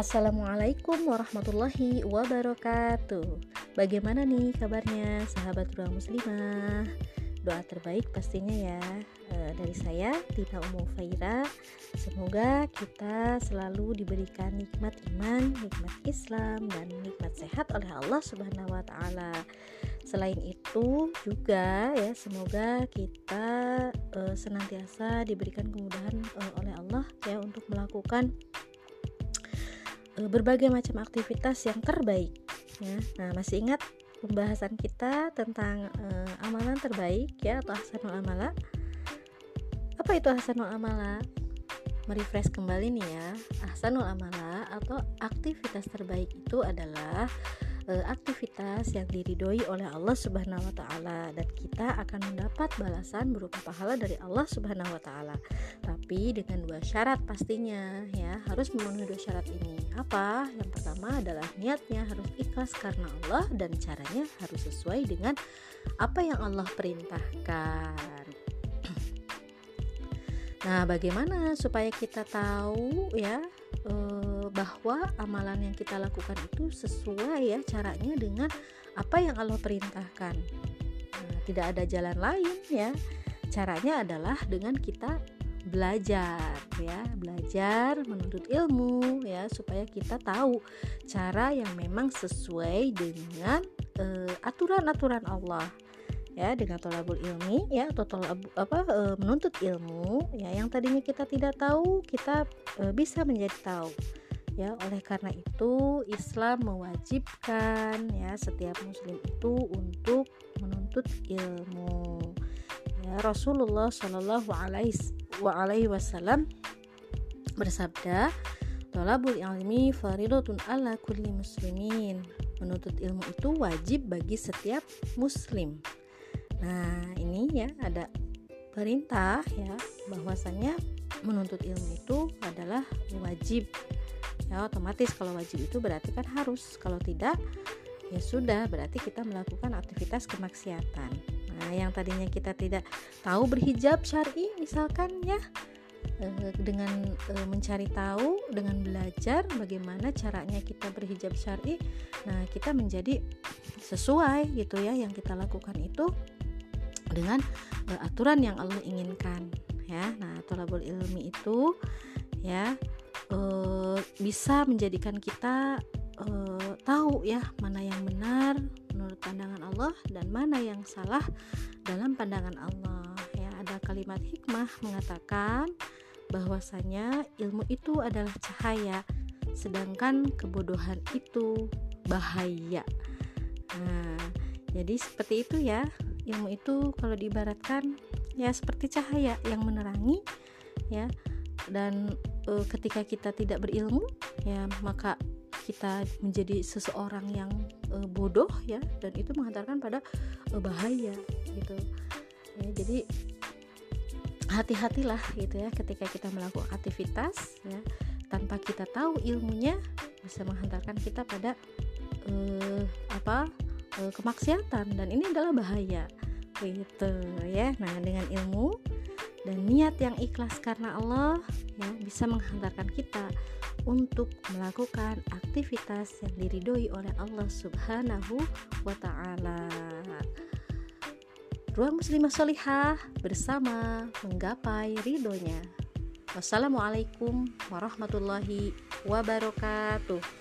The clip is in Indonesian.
Assalamualaikum warahmatullahi wabarakatuh. Bagaimana nih kabarnya sahabat ruang muslimah? Doa terbaik pastinya ya. E, Dari saya Tina Umu Faira. Semoga kita selalu diberikan nikmat iman, nikmat Islam Dan nikmat sehat oleh Allah subhanahu wa ta'ala. Selain itu juga ya semoga kita e, senantiasa diberikan kemudahan e, oleh Allah ya untuk melakukan berbagai macam aktivitas yang terbaik ya. Nah, masih ingat pembahasan kita tentang uh, amalan terbaik ya atau hasanul amala? Apa itu hasanul amala? Merefresh kembali nih ya. Hasanul amala atau aktivitas terbaik itu adalah uh, aktivitas yang diridhoi oleh Allah Subhanahu wa taala dan kita akan mendapat balasan berupa pahala dari Allah Subhanahu wa taala. Tapi dengan dua syarat pastinya ya, harus memenuhi dua syarat ini. Apa? Yang pertama adalah niatnya harus ikhlas karena Allah dan caranya harus sesuai dengan apa yang Allah perintahkan. Nah, bagaimana supaya kita tahu ya eh, bahwa amalan yang kita lakukan itu sesuai ya caranya dengan apa yang Allah perintahkan. Nah, tidak ada jalan lain ya. Caranya adalah dengan kita belajar ya, belajar menuntut ilmu ya supaya kita tahu cara yang memang sesuai dengan uh, aturan-aturan Allah ya dengan tolabul ilmi ya atau tolab, apa e, menuntut ilmu ya yang tadinya kita tidak tahu kita e, bisa menjadi tahu ya oleh karena itu Islam mewajibkan ya setiap muslim itu untuk menuntut ilmu. Ya Rasulullah Shallallahu alaihi wasallam bersabda Tolabul ilmi faridatun ala kulli muslimin. Menuntut ilmu itu wajib bagi setiap muslim. Nah, ini ya ada perintah ya bahwasanya menuntut ilmu itu adalah wajib. Ya, otomatis kalau wajib itu berarti kan harus. Kalau tidak ya sudah berarti kita melakukan aktivitas kemaksiatan. Nah, yang tadinya kita tidak tahu berhijab syar'i misalkan ya eh, dengan eh, mencari tahu, dengan belajar bagaimana caranya kita berhijab syar'i. Nah, kita menjadi sesuai gitu ya yang kita lakukan itu dengan uh, aturan yang Allah inginkan ya nah tolabul ilmi itu ya uh, bisa menjadikan kita uh, tahu ya mana yang benar menurut pandangan Allah dan mana yang salah dalam pandangan Allah ya. Ada kalimat hikmah mengatakan bahwasanya ilmu itu adalah cahaya sedangkan kebodohan itu bahaya. Nah jadi seperti itu ya ilmu itu kalau diibaratkan ya seperti cahaya yang menerangi ya. Dan e, ketika kita tidak berilmu ya maka kita menjadi seseorang yang e, bodoh ya dan itu mengantarkan pada e, bahaya gitu. Ya, jadi hati-hatilah gitu ya ketika kita melakukan aktivitas ya tanpa kita tahu ilmunya bisa menghantarkan kita pada apa uh, kemaksiatan. Dan ini adalah bahaya gitu ya. Nah dengan ilmu dan niat yang ikhlas karena Allah ya bisa menghantarkan kita untuk melakukan aktivitas yang diridhoi oleh Allah Subhanahu wa taala. Ruang muslimah solihah bersama menggapai ridhonya. Wassalamualaikum warahmatullahi wabarakatuh.